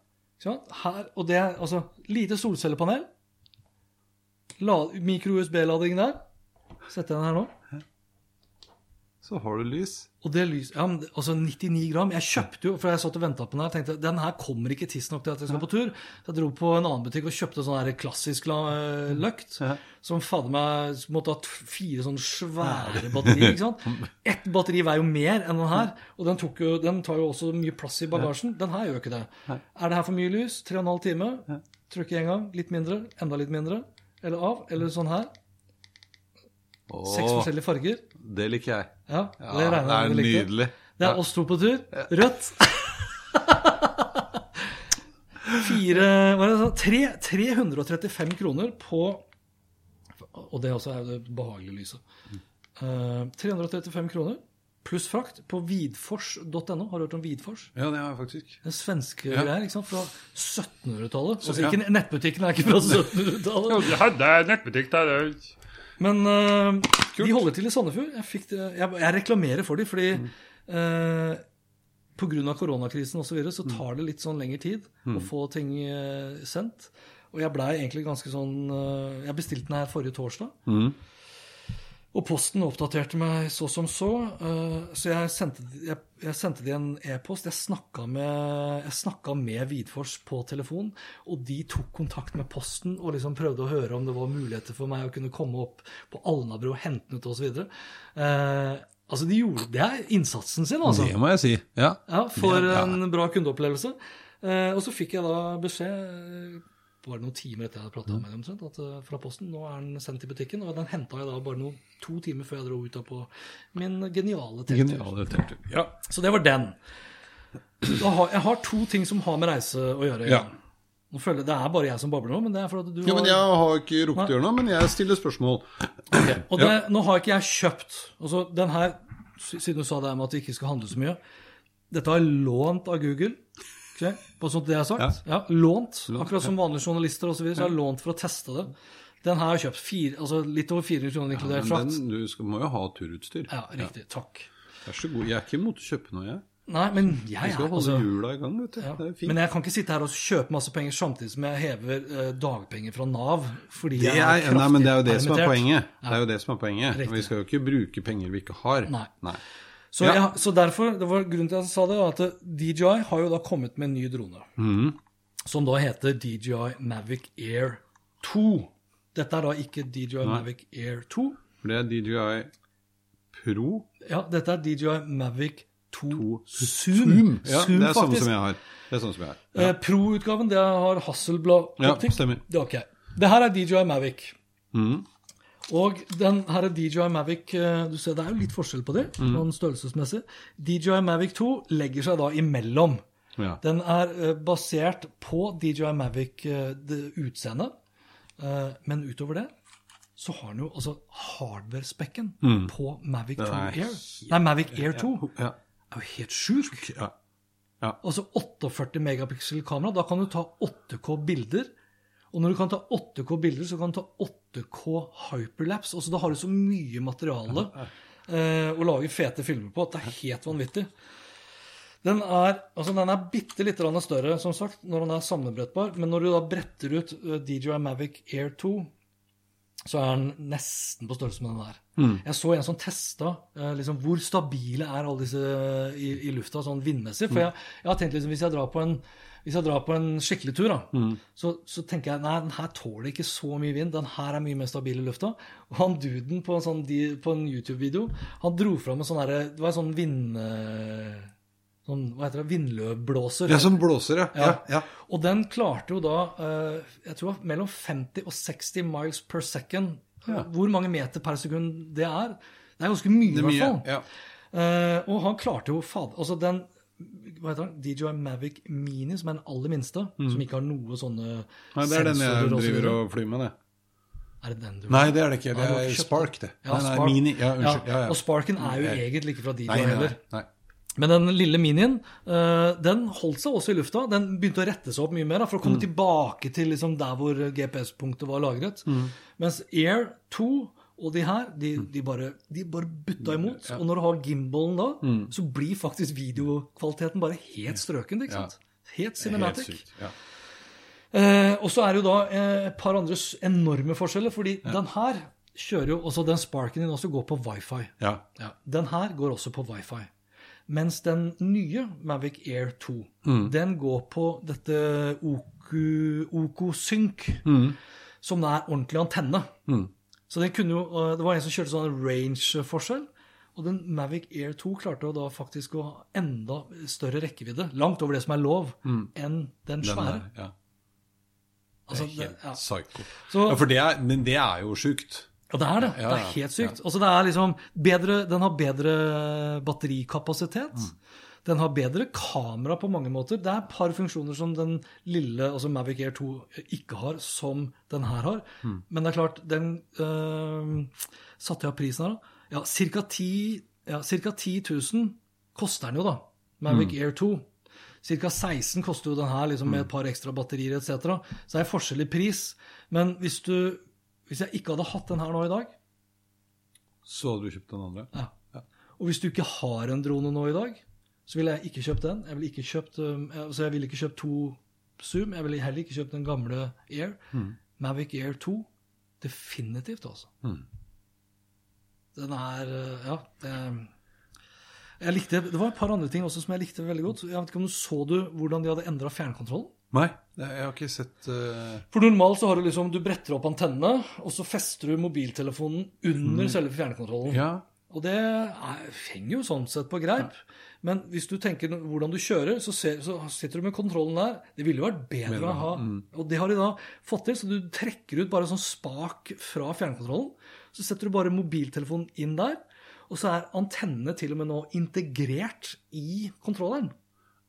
sånn. Her, og det er altså lite solcellepanel. La- Mikro-USB-lading der. Setter jeg den her nå. Så har du lys. Og det lys, ja, men altså 99 gram. Jeg kjøpte jo, for jeg satt og venta på den her, tenkte den her kommer ikke tidsnok til at jeg skal på tur. Så jeg dro på en annen butikk og kjøpte sånn her klassisk eh, løkt. Ja. Som fader meg måtte ha fire sånne svære batterier. ikke sant? Ett batteri veier jo mer enn den her, og den, jo, den tar jo også mye plass i bagasjen. Den her gjør ikke det. Er det her for mye lys? Tre og en halv time? Trykke én gang. Litt mindre. Enda litt mindre. Eller av. Eller sånn her. Seks forskjellige farger. det liker jeg. Ja, det regner jeg med det du er likte. nydelig. Det er Ja. oss to på tur. Rødt. Fire Hva er det så? Tre, 335 kroner på Og det også er det behagelige lyset. Eh, 335 kroner pluss frakt på vidfors.no. Har du hørt om Vidfors? Ja, det har jeg faktisk. Den svenske Ja. greier ikke sant? fra 1700-tallet. Altså, Ja. ikke Nettbutikken er ikke fra 1700-tallet. Ja, det er nettbutikk der. Men uh, de holder til i Sandefjord. Jeg, jeg, jeg reklamerer for dem, fordi Mm. uh, pga. koronakrisen osv. Så, videre, Mm. så tar det litt sånn lengre tid å få ting eh, sendt. Og jeg blei egentlig ganske sånn eh, Jeg bestilte den her forrige torsdag. Mm. Og Posten oppdaterte meg så som så, eh, så jeg sendte, jeg, jeg sendte de en e-post. Jeg snakka med, med Vidfors på telefon, og de tok kontakt med Posten og liksom prøvde å høre om det var muligheter for meg å kunne komme opp på Alnabru og hente den ut osv. Eh, altså, de gjorde Det er innsatsen sin, altså. Det må jeg si. Ja. Ja, For en bra kundeopplevelse. Eh, og så fikk jeg da beskjed eh, bare noen timer etter jeg hadde prata med dem at, eh, fra Posten nå er den sendt i butikken. Og den henta jeg da bare noen, to timer før jeg dro ut da på min geniale telttur. Geniale. Ja. Så det var den. Da har, jeg har to ting som har med reise å gjøre. Ja. Nå føler jeg, Det er bare jeg som babler nå, men det er fordi du har... Ja, men jeg har ikke rukket å gjøre noe, men jeg stiller spørsmål. Og det, nå har ikke jeg kjøpt altså den her, Siden du sa det med at det ikke skal handle så mye. Dette har jeg lånt av Google. Ok? På sånt det jeg har sagt. Ja. lånt. Akkurat som vanlige journalister og så videre, så har jeg lånt for å teste det. Den her har jeg kjøpt fire, altså litt over 400 kroner inkludert Men frakt. den, du skal, må jo ha turutstyr. Ja, riktig. Takk. Vær så god. Jeg er ikke imot å kjøpe noe, jeg. Nei, men jeg er Vi skal er holde altså, hjula i gang, vet du. ja. Det er fint. Men jeg kan ikke sitte her og kjøpe masse penger samtidig som jeg hever eh, dagpenger fra Nav. Fordi det jeg er, kraftig nei, men det er jo det som er poenget. Det er jo det som er poenget. Riktig. Vi skal jo ikke bruke penger vi ikke har. Nei. Så, Ja. jeg, så derfor, det var grunnen til at jeg sa det, at DJI har jo da kommet med en ny drone. Mm. Som da heter DJI Mavic Air 2. Dette er da ikke DJI Mavic Air 2. For det er DJI Pro Ja, dette er DJI Mavic 2, 2 Zoom. Ja, Zoom, det er samme som jeg har. Det er sånn som jeg har. Eh, Pro-utgaven, det har Hasselblad Ja, stemmer. Det har ikke jeg. Det her er DJI Mavic. Mhm. Og den her er DJI Mavic eh, Du ser det er jo litt forskjell på det, mm. sånn størrelsesmessig. DJI Mavic 2 legger seg da imellom. Ja. Den er eh, basert på DJI Mavic eh, det utseendet, men utover det så har den jo altså hardware-spekken på Mavic 2 Mm. er Air. Nei, Mavic Air 2 Ja. er jo helt sjuk. Ja. Altså 48 megapiksel kamera, da kan du ta 8K bilder. Og når du kan ta 8K bilder, så kan du ta 8K hyperlapse. Også da har du så mye materiale eh, å lage fete filmer på at det er helt vanvittig. Den er, altså den er bitte litt større, som sagt, når den er sammenbrettbar. Men når du da bretter ut eh, DJI Mavic Air 2, så er den nesten på størrelse med den der. Jeg så en som testa eh, liksom, hvor stabile er alle disse i, i lufta sånn vindmessig. For jeg, jeg har tenkt liksom, hvis jeg drar på en, hvis jeg drar på en skikkelig tur, da, så, så tenker jeg nei, den her tåler ikke så mye vind. Den her er mye mer stabil i lufta. Og han duden på en, sånn, en YouTube-video, han dro fram en sånn herre Det var en sånn vind... eh, Sånn, hva heter det? Vindløvblåser. Ja, som blåser, ja. ja. ja. Og den klarte jo da eh, jeg tror mellom 50 og 60 miles per second. Hvor mange meter per sekund det er. Det er ganske mye, i er hvert fall. Ja. Uh, og han klarte jo fad, altså den hva heter den? DJI Mavic Mini, som er den aller minste, som ikke har noe sånne sensorer. Nei, det er den jeg sensorer og driver og flyr med, det. Er det den du Nei, det er det ikke. Det er Spark, det. Ja, Nei, nei. Mini. Ja, unnskyld. Ja, ja. Og Sparken er jo Nei. egentlig ikke fra DJI Nei, nei, nei. heller. Men den lille minien, eh, den holdt seg også i lufta. Den begynte å rette seg opp mye mer for å komme Mm. tilbake til liksom der hvor GPS-punktet var lagret. Mm. Mens Air 2 og de her, de, de, bare, de bare butta imot. Og når du har gimbalen da, Mm. så blir faktisk videokvaliteten bare helt strøken. ikke sant? Helt Helt cinematic. sykt. Ja. Eh, og så er det jo da eh, et par andre enorme forskjeller, fordi den her kjører jo også den Sparken din også går på wifi. Ja. Ja, Den her går også på wifi. Mens den nye Mavic Air 2, den går på dette Oku, OkoSync, som er ordentlig antenne. Så den kunne jo, Det var en som kjørte sånn range-forskjell. Og den Mavic Air 2 klarte da faktisk å ha enda større rekkevidde, langt over det som er lov, enn den Den svære. er, ja. Altså, Det er helt ja. psyko. Så- Ja, for det er, men det er jo sjukt. Ja, det er det. Ja, det er helt sykt. Altså, det er liksom bedre, den har bedre batterikapasitet. Mm. Den har bedre kamera på mange måter. Det er et par funksjoner som den lille altså Mavic Air 2 ikke har, som den her har. Mm. Men det er klart, den øh, satte jeg av prisen her, da. Ja, ca. 10, ja, cirka 10 000 koster den jo, da. Mavic Mm. Air 2. Ca. 16 koster jo den her liksom, med et par ekstra batterier etc. Så det er forskjell i pris. Men hvis, du, hvis jeg ikke hadde hatt den her nå i dag, Så hadde du kjøpt den andre? ja. og hvis du ikke har en drone nå i dag, så ville jeg ikke kjøpt den. Jeg ville ikke kjøpt, um, altså jeg ville ikke kjøpt to Zoom. Jeg ville heller ikke kjøpt den gamle Air. Mavic Air 2. Definitivt, altså. Den er uh, Ja. Det, jeg likte, det var et par andre ting også som jeg likte veldig godt. Jeg vet ikke om du Så du hvordan de hadde endra fjernkontrollen? Nei, jeg har ikke sett uh... For normalt så har du liksom, du bretter opp antennene, og så fester du mobiltelefonen under selve fjernkontrollen. Ja. Og det er, henger jo sånn sett på greip. Men hvis du tenker hvordan du kjører, så, ser, så sitter du med kontrollen der. Det ville jo vært bedre å ha. Og det har de da fått til, så du trekker ut bare sånn spak fra fjernkontrollen. Så setter du bare mobiltelefonen inn der, og så er antennene til og med nå integrert i kontrolleren.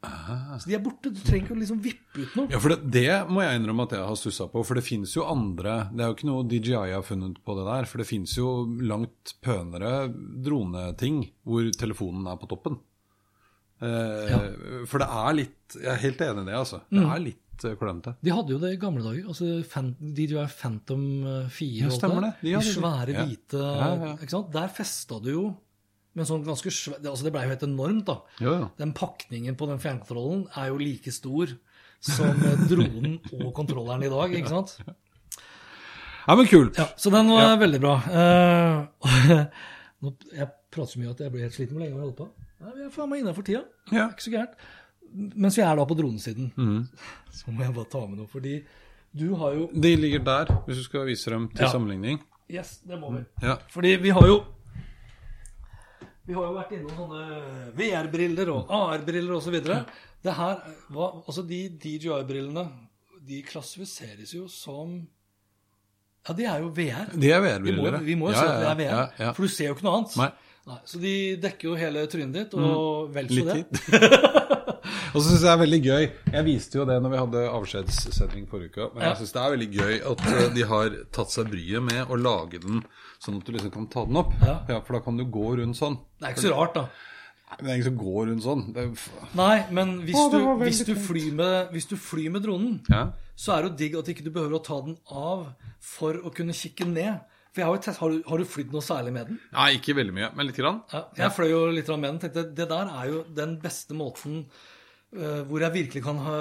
Så de er borte. Du trenger ikke å liksom vippe ut noe. Ja, for det, det må jeg innrømme at jeg har stussa på. For det fins jo andre Det er jo ikke noe DJI har funnet på det der. For det fins jo langt pønere droneting hvor telefonen er på toppen. Eh, For det er litt Jeg er helt enig i det, altså. Det er litt eh, klønete. De hadde jo det i gamle dager. altså Fan, DJI Phantom 4. Ja, stemmer det. De De, svære, det. Ja. hvite Ja, ja. ikke sant? Der festa du jo med en sånn ganske svær altså Det blei jo helt enormt, da. Ja, ja. Den pakningen på den fjernkontrollen er jo like stor som eh, dronen og kontrolleren i dag, ikke sant? Ja, men kult. Ja, Så den var veldig bra. Uh, jeg prater så mye at jeg blir helt sliten. Hvor lenge har vi holdt på? Nei, vi er faen meg innafor tida. Ja. Ikke så gærent. Mens vi er da på dronesiden, så må jeg bare ta med noe. Fordi du har jo De ligger der, hvis du skal vise dem til sammenligning. Yes, det må vi. Ja. Fordi vi har jo Vi har jo vært innom sånne VR-briller og AR-briller osv. Altså, de DJI-brillene, de klassifiseres jo som Ja, de er jo VR. De er VR-briller. vi må jo ja, si at det er VR, Ja, ja. for du ser jo ikke noe annet. Nei. så de dekker jo hele trynet ditt, og vel så Litt det. Og så syns jeg det er veldig gøy Jeg viste jo det når vi hadde avskjedssending forrige uke. Men jeg syns det er veldig gøy at eh, de har tatt seg bryet med å lage den sånn at du liksom kan ta den opp. Ja. For da kan du gå rundt sånn. Det er ikke så rart, da. Nei, men det er ingen som går rundt sånn. Nei, men hvis, Å, du, hvis, du flyr med, hvis du flyr med dronen, ja. så er det jo digg at ikke du behøver å ta den av for å kunne kikke ned. For jeg har, jo test, har, du, har du flydd noe særlig med den? Nei, ikke veldig mye, men lite grann. Ja, jeg fløy jo litt med den. tenkte Det der er jo den beste måten hvor jeg virkelig kan ha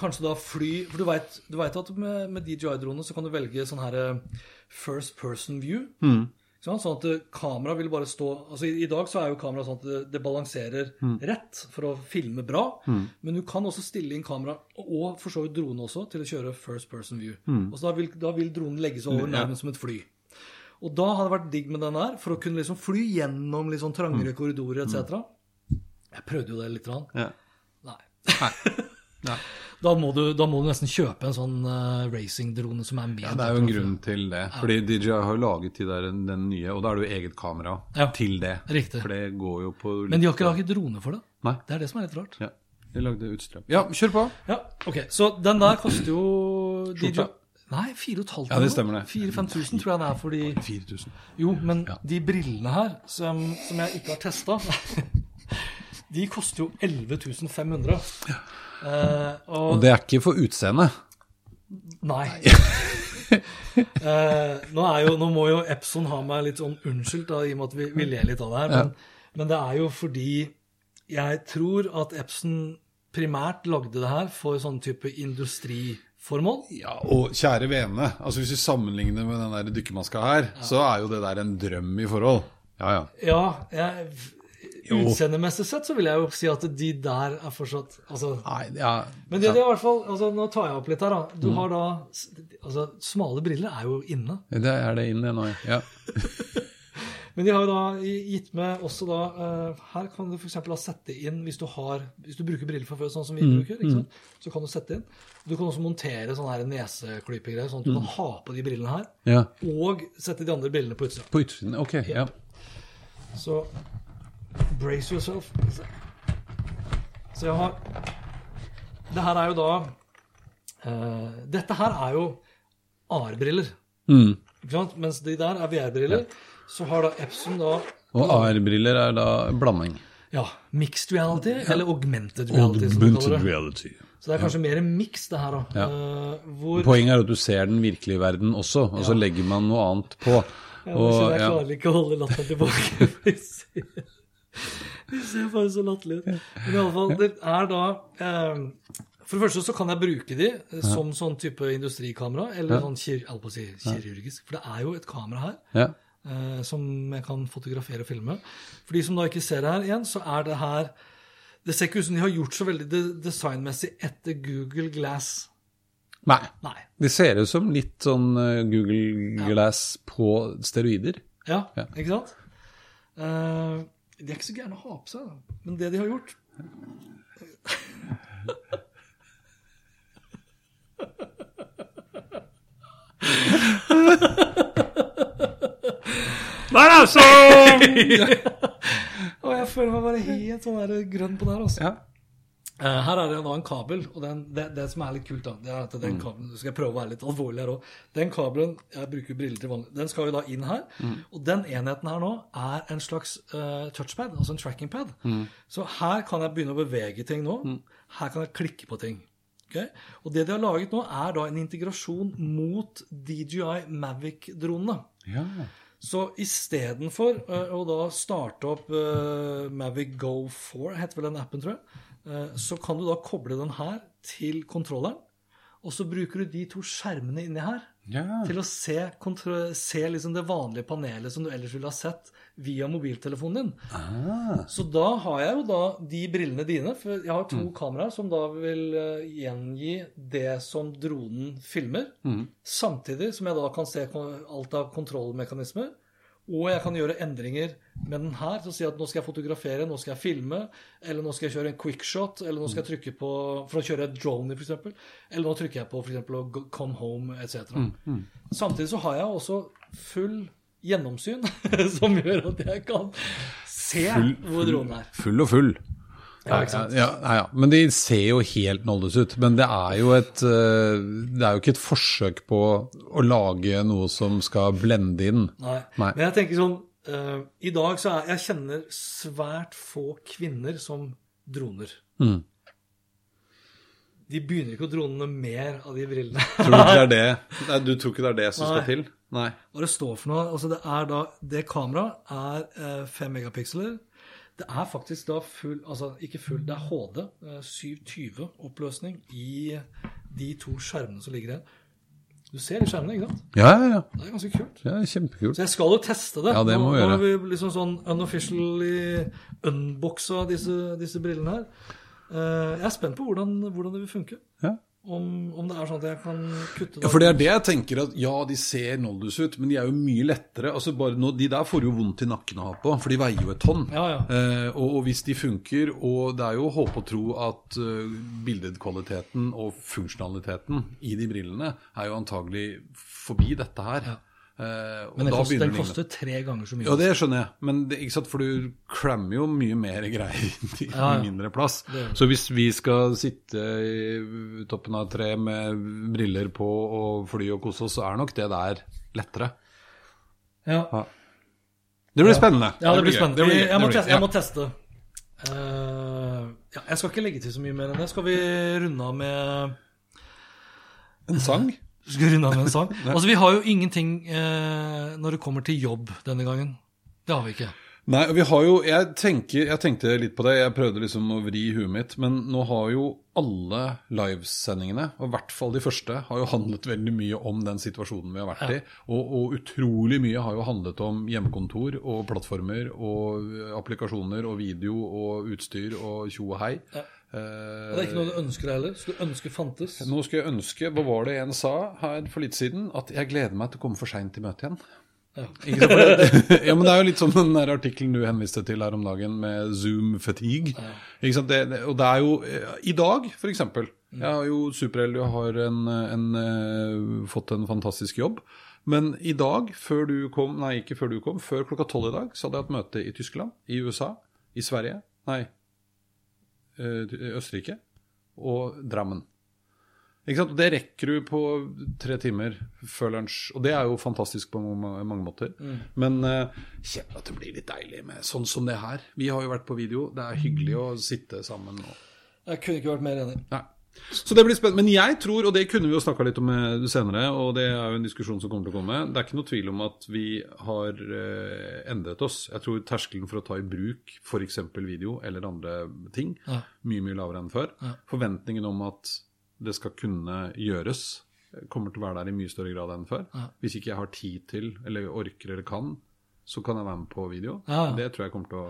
Kanskje da fly For du vet, at med, med DJI-dronene så kan du velge sånn her eh, first person view. Mm. Sånn at eh, kamera vil bare stå altså i, I dag så er jo kamera sånn at det, det balanserer rett for å filme bra. Men du kan også stille inn kamera, og for så vidt drone også, til å kjøre first person view. Og så da vil, da vil dronen legge seg over nærmest som et fly. Og da hadde det vært digg med den her, for å kunne liksom fly gjennom litt sånn trangere korridorer etc. Jeg prøvde jo det litt. Grann. Ja. Nei. Nei. Da må, du, da må du nesten kjøpe en sånn uh, racingdrone som er med. Ja, det er jo en grunn til det. Fordi DJI har jo laget de der, den nye, og da er det jo eget kamera Ja. til det. Riktig. For det går jo på Men de har ikke laget drone for det. Nei. Det er det som er litt rart. Ja, de lagde utstrøm. Ja, kjør på! Ja, ok. Så den der koster jo DJI. Nei, 4500. Ja, det stemmer det. 4000-5000 tror jeg det er for de 4000. Jo, men de brillene her, som, som jeg ikke har testa, de koster jo 11.500. Uh, og, Og det er ikke for utseendet. Nei. uh, nå, er jo, nå må jo Epson ha meg litt sånn unnskyldt, da, i og med at vi, vi ler litt av det her. Men, men det er jo fordi jeg tror at Epson primært lagde det her for sånn type industriformål. Ja, og kjære vene, altså hvis vi sammenligner med den der dykkermaska her, så er jo det der en drøm i forhold. Ja, ja. Ja, jeg, utseendemessig sett så vil jeg jo si at de der er fortsatt altså, Nei, ja. Men det, det er i hvert fall altså, Nå tar jeg opp litt her, da. Mm. Du har da altså, Smale briller er jo inne. Det er det inne nå, ja. Men de har jo da gitt med også da uh, Her kan du f.eks. sette inn hvis du har Hvis du bruker briller fra før, sånn som vi Mm, bruker, sant? så kan du sette inn. Du kan også montere sånne her neseklypegreier, sånn at du Mm. kan ha på de brillene her. ja. Og sette de andre brillene på utsida. På utsiden, ok. Ja. Så brace yourself. Så jeg har Det her er jo da uh, Dette her er jo AR-briller. Mm. Ikke sant? Mens de der er VR-briller. Så har da Epson da Og AR-briller er da blanding. ja, mixed reality, eller augmented reality. Augmented det. reality. Så det er kanskje mer en mix, det her, da. Ja. Eh, hvor Poenget er at du ser den virkelige verden også, og så legger man noe annet på. Ja, Og, jeg ja. klarer ikke å holde latteren tilbake. De ser- bare så latterlig ut. Men i alle fall, det er da eh, For det første så kan jeg bruke de eh, som sånn type industrikamera, eller sånn kir, jeg holdt på å si kirurgisk. For det er jo et kamera her Ja. eh, som jeg kan fotografere og filme. For de som da ikke ser det her igjen, så er det her Det ser ikke ut som de har gjort så veldig de designmessig etter Google Glass. Nei. Nei. De ser ut som litt sånn eh, Google Glass på steroider. Ja, Ja. ikke sant? Eh, de er ikke så gærne å ha på seg, da. men det de har gjort Der, altså! Og jeg føler meg bare helt sånn grønn på det her, altså. Ja. Eh, her er det en en kabel, og den, det, det som er litt kult, da, det er at den kabelen Nå skal jeg prøve å være litt alvorlig her òg. Den kabelen Jeg bruker briller til vanlig. Den skal jo da inn her. Og den enheten her nå er en slags uh, touchpad, altså en trackingpad. Så her kan jeg begynne å bevege ting nå. Her kan jeg klikke på ting. Okay? Og det de har laget nå, er da en integrasjon mot DJI Mavic-dronene. ja. Så istedenfor uh, å da starte opp uh, Mavic Go 4, heter vel den appen, tror jeg, eh, så kan du da koble den her til kontrolleren. Og så bruker du de to skjermene inni her Ja. til å se, se liksom det vanlige panelet som du ellers ville ha sett via mobiltelefonen din. Ah. Så da har jeg jo da de brillene dine, for jeg har to Mm. kameraer som da vil eh, gjengi det som dronen filmer, Mm. samtidig som jeg da kan se alt av kontrollmekanismer. Og jeg kan gjøre endringer med den her til å si at nå skal jeg fotografere, nå skal jeg filme, eller nå skal jeg kjøre en quickshot, eller nå skal jeg trykke på for å kjøre et drone, f.eks. Eller nå trykker jeg på f.eks. come home, etc. Samtidig så har jeg også full gjennomsyn, som gjør at jeg kan se hvor dronen er. Full og full. Ja, ikke sant? Ja, ja, ja. Men de ser jo helt nådeløse ut. Men det er jo et eh, Det er jo ikke et forsøk på å lage noe som skal blende inn. Nei. Nei. Men jeg tenker sånn uh, I dag så er Jeg kjenner svært få kvinner som droner. Mm. De begynner ikke å drone mer av de brillene. Tror du ikke det er det? Nei, du tror ikke det er det som Nei. skal til? Nei. Hva det står for noe? Altså det da Det kameraet er fem 5 megapiksler. Det er faktisk da full Altså ikke full, det er HD. eh, 720 oppløsning i de to skjermene som ligger igjen. Du ser de skjermene, ikke sant? Ja, ja, ja. Det er ganske kult. ja kjempekult. Så jeg skal jo teste det. Ja, det må vi gjøre. nå har vi liksom sånn unofficially unboxa disse, disse brillene her. Eh, jeg er spent på hvordan, hvordan det vil funke. Ja. Om, om det er sånn at jeg kan kutte Ja, for det er det jeg tenker at ja, de ser Noldus ut, men de er jo mye lettere. Altså bare nå, De der får jo vondt i nakken å ha på, for de veier jo et tonn. Ja, ja. Eh, og, og hvis de funker, og det er jo håp og tro at uh, bildekvaliteten og funksjonaliteten i de brillene er jo antagelig forbi dette her. Og Men da koster, begynner den koster tre ganger så mye. Ja, det skjønner jeg, men det, ikke sant, for du klemmer jo mye mer greier i Ja, mindre plass. Det. Så hvis vi skal sitte i toppen av et tre med briller på og fly og kose oss, så er nok det der lettere. Ja. Ja. Det blir spennende. Ja, det blir spennende. Det blir jeg, må teste, jeg må teste. Uh, ja, jeg skal ikke legge til så mye mer enn det. Skal vi runde av med En sang? Skal vi runde av med en sang? altså, vi har jo ingenting eh, når det kommer til jobb denne gangen. Det har vi ikke. Nei, og vi har jo jeg, tenker, jeg tenkte litt på det, jeg prøvde liksom å vri huet mitt, men nå har jo alle livesendingene, og i hvert fall de første, har jo handlet veldig mye om den situasjonen vi har vært i. Og, og utrolig mye har jo handlet om hjemmekontor og plattformer og applikasjoner og video og utstyr og tjo og hei. Ja. Og det er ikke noe du ønsker deg heller. Skulle ønske fantes. nå skulle jeg ønske, hva var det en sa her for litt siden, at jeg gleder meg til å komme for seint til møtet igjen. Ja. Ja, men det er jo litt som den artikkelen du henviste til her om dagen med Zoom fatigue. Ikke sant? Det, det, og det er jo eh, I dag, for eksempel. Jeg er jo superheldig og har en, en, eh, fått en fantastisk jobb. Men i dag, før du kom, nei ikke før du kom, før klokka tolv i dag, så hadde jeg hatt møte i Tyskland, i USA, i Sverige, nei, Østerrike og Drammen. Ikke sant? Det rekker du på tre timer før lunsj, og det er jo fantastisk på mange, måter. måter. Men uh, kjenn at det blir litt deilig med sånn som det her. Vi har jo vært på video, det er hyggelig å sitte sammen. Og... Jeg kunne ikke vært mer enig. Nei. Så det blir spennende. Men jeg tror, og det kunne vi jo snakka litt om eh, senere, og det er jo en diskusjon som kommer til å komme, det er ikke noe tvil om at vi har eh, endret oss. Jeg tror terskelen for å ta i bruk f.eks. video eller andre ting, Ja. mye, mye lavere enn før. Ja. Forventningen om at det skal kunne gjøres, kommer til å være der i mye større grad enn før. Ja. Hvis ikke jeg har tid til, eller orker eller kan, så kan jeg være med på video. Det tror jeg kommer til å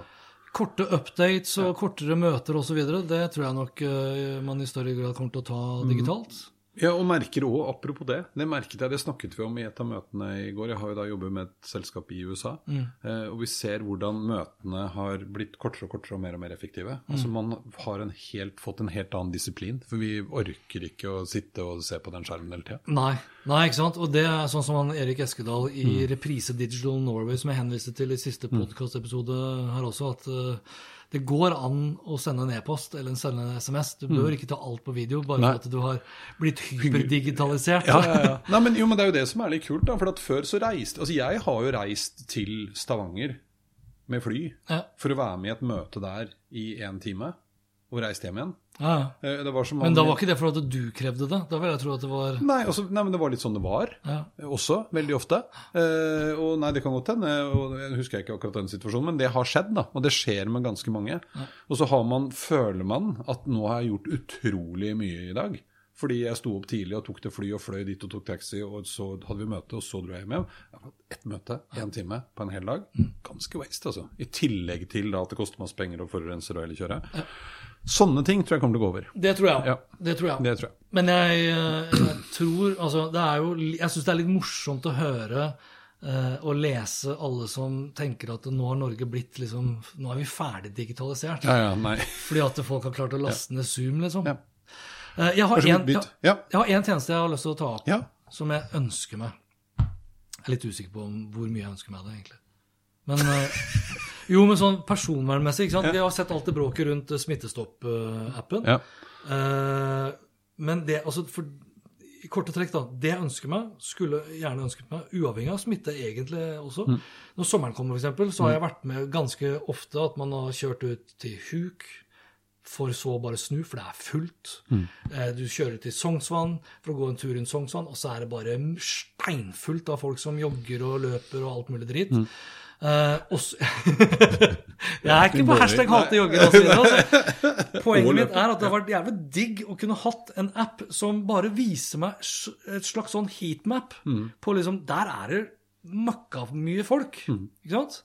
Korte updates og kortere møter osv., det tror jeg nok eh, man i større grad kommer til å ta digitalt. Ja, og merker òg, apropos det, det merket jeg, det snakket vi om i et av møtene i går. Jeg har jo da jobbet med et selskap i USA, Mm. og vi ser hvordan møtene har blitt kortere og kortere og mer og mer effektive. Altså Man har en helt, fått en helt annen disiplin, for vi orker ikke å sitte og se på den skjermen hele tida. Nei, nei, ikke sant? Og det er sånn som han Erik Eskedal i Reprise Digital Norway, som jeg henviste til i siste podkastepisode her også, at eh, det går an å sende en e-post eller sende en SMS. Du bør ikke ta alt på video bare Nei. for at du har blitt hyperdigitalisert. Ja, ja, ja. Nei, men, jo, men det er jo det som er litt kult, da. For at før så reiste Altså, jeg har jo reist til Stavanger med fly Ja. for å være med i et møte der i én time, og reist hjem igjen. Ja, ja. Eh, Det var som Men da var ikke det fordi du krevde det. Da vil jeg tro at det var Nei, også, nei, men det var litt sånn det var. Ja. Også, veldig ofte. Eh, og nei, det kan godt hende, og jeg husker ikke akkurat den situasjonen, men det har skjedd, da. Og det skjer med ganske mange. Og så har man, føler man at nå har jeg gjort utrolig mye i dag. Fordi jeg sto opp tidlig og tok det fly og fløy dit og tok taxi, og så hadde vi møte, og så dro jeg hjem igjen. Ett møte, én time, på en hel dag. Ganske waste, altså. I tillegg til da at det koster masse penger å forurense og hele kjøret. Sånne ting tror jeg kommer til å gå over. Det tror jeg. Ja. Det tror jeg. Det tror jeg. Men jeg, eh, jeg tror Altså, det er jo Jeg syns det er litt morsomt å høre eh, og lese alle som tenker at nå har Norge blitt liksom Nå er vi ferdig digitalisert. Ja, ja. Fordi at folk har klart å laste ned Zoom, liksom. Ja. Eh, jeg, har en, jeg, Ja. jeg har en tjeneste jeg har lyst til å ta opp, som jeg ønsker meg. Jeg er litt usikker på hvor mye jeg ønsker meg det, egentlig. Men eh, Jo, men sånn personvernmessig, ikke sant. Vi har sett alt det bråket rundt eh, Smittestopp-appen. Ja. Uh, men det altså for i korte trekk, da. Det jeg ønsker meg, skulle gjerne ønsket meg, uavhengig av smitte egentlig også. Når sommeren kommer, f.eks., så har jeg vært med ganske ofte at man har kjørt ut til huk, for så bare snu, for det er fullt. Mm. Du kjører til Sognsvann for å gå en tur rundt Sognsvann, og så er det bare steinfullt av folk som jogger og løper og alt mulig dritt. Eh, og så Jeg er ikke på hashtag hate jogger og. Altså. Poenget mitt er at det har vært jævlig digg å kunne hatt en app som bare viser meg et slags sånn heatmap på liksom Der er det møkka mye folk. Ikke sant?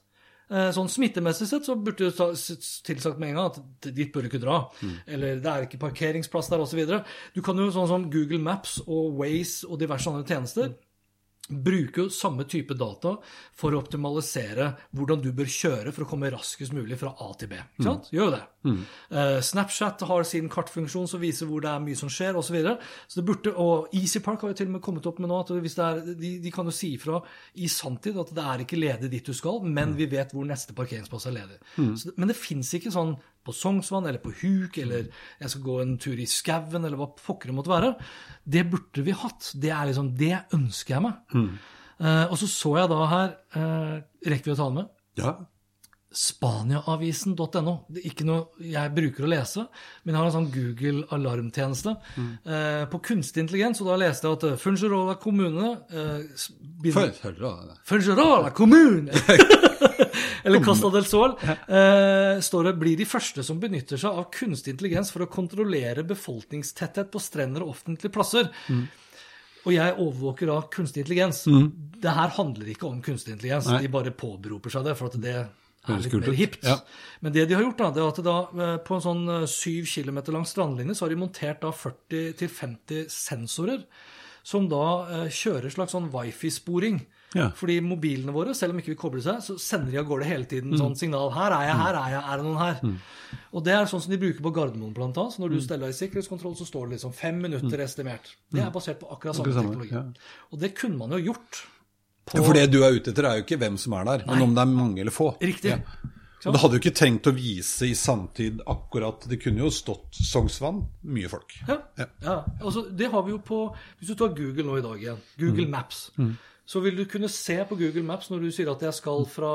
Eh, Sånn Smittemessig sett så burde s- tilsagt med en gang at dit bør du ikke dra. Eller det er ikke parkeringsplass der osv. Du kan jo sånn som Google Maps og Waze og diverse andre tjenester bruker jo samme type data for å optimalisere hvordan du bør kjøre for å komme raskest mulig fra A til B. Ikke sant? Gjør jo det. Eh, Snapchat har sin kartfunksjon som viser hvor det er mye som skjer, osv. Så, videre. så det burde, og EasyPark har jo til og med kommet opp med nå at hvis det er, de, de kan jo si ifra i sanntid at det er ikke ledig dit du skal, men vi vet hvor neste parkeringsplass er ledig. Så, men det fins ikke sånn på Sognsvann eller på Huk eller jeg skal gå en tur i skauen eller hva pokker det måtte være. Det burde vi hatt. Det er liksom, det ønsker jeg meg. Eh, og så så jeg da her uh, Rekker vi å ta den med? Ja. Spaniaavisen.no. Det er ikke noe jeg bruker å lese, men jeg har en sånn Google alarmtjeneste eh, på kunstig intelligens. Og da leste jeg at Fungerola kommune. Fungirola kommune! Eller Costa del Sol. Eh, står det blir de første som benytter seg av kunstig intelligens for å kontrollere befolkningstetthet på strender og offentlige plasser. Og jeg overvåker da kunstig intelligens. Det her handler ikke om kunstig intelligens. Nei. De bare påberoper seg det, for at det er litt mer hipt. Ja. Men det de har gjort, da, det er at da, eh, på en sånn eh, syv kilometer lang strandlinje så har de montert da 40-50 sensorer som da eh, kjører slags sånn wifi-sporing. Ja. Fordi mobilene våre, selv om ikke vi kobler seg, så sender de av gårde hele Mm. tiden sånn signal. Her er jeg, her er jeg, er det noen her? Og det er sånn som de bruker på Gardermoen blant annet. Så Mm. når du steller deg i sikkerhetskontroll, så står det liksom fem minutter estimert. Det er basert på akkurat samme teknologi. ja. Og det kunne man jo gjort. På, Ja, For det du er ute etter, er jo ikke hvem som er der, men om det er mange eller få. Riktig. Ja. Og det hadde jo ikke trengt å vise i samtid akkurat Det kunne jo stått Sognsvann, mye folk. Ja. Ja. ja. Altså, det har vi jo på Hvis du tar Google nå i dag igjen, Google Maps, så vil du kunne se på Google Maps når du sier at jeg skal fra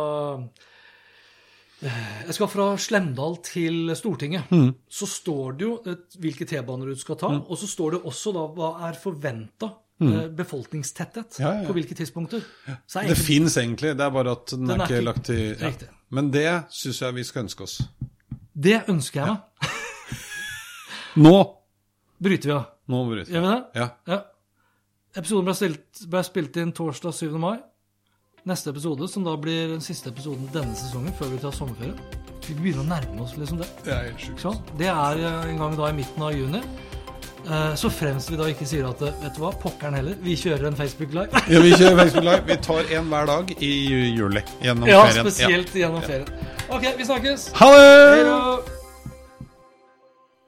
eh, jeg skal fra Slemdal til Stortinget. Så står det jo et, hvilke T-baner du skal ta, og så står det også da hva er forventa befolkningstetthet Ja, ja, ja. på hvilke tidspunkter. Er Det egentlig- fins egentlig, det er bare at den, Den er er ikke lagt til. Men det syns jeg vi skal ønske oss. det ønsker jeg meg. Nå! Bryter vi av. Nå bryter vi. Gjør vi det? Ja. Ja. Episoden ble spilt, ble spilt inn torsdag 7. mai. Neste episode, som da blir den siste episoden denne sesongen før vi tar sommerferie. Vi begynner å nærme oss liksom det. Det er helt sjukt. Sånn. Det er eh, en gang da i midten av juni. Eh, Så fremst vi da ikke sier at eh, vet du hva, pokkeren heller, vi kjører en Facebook Live. Ja, vi kjører Facebook Live. Vi tar en hver dag i juli gjennom Ja, ferien. spesielt gjennom ferien. Ok, vi snakkes. Ha det!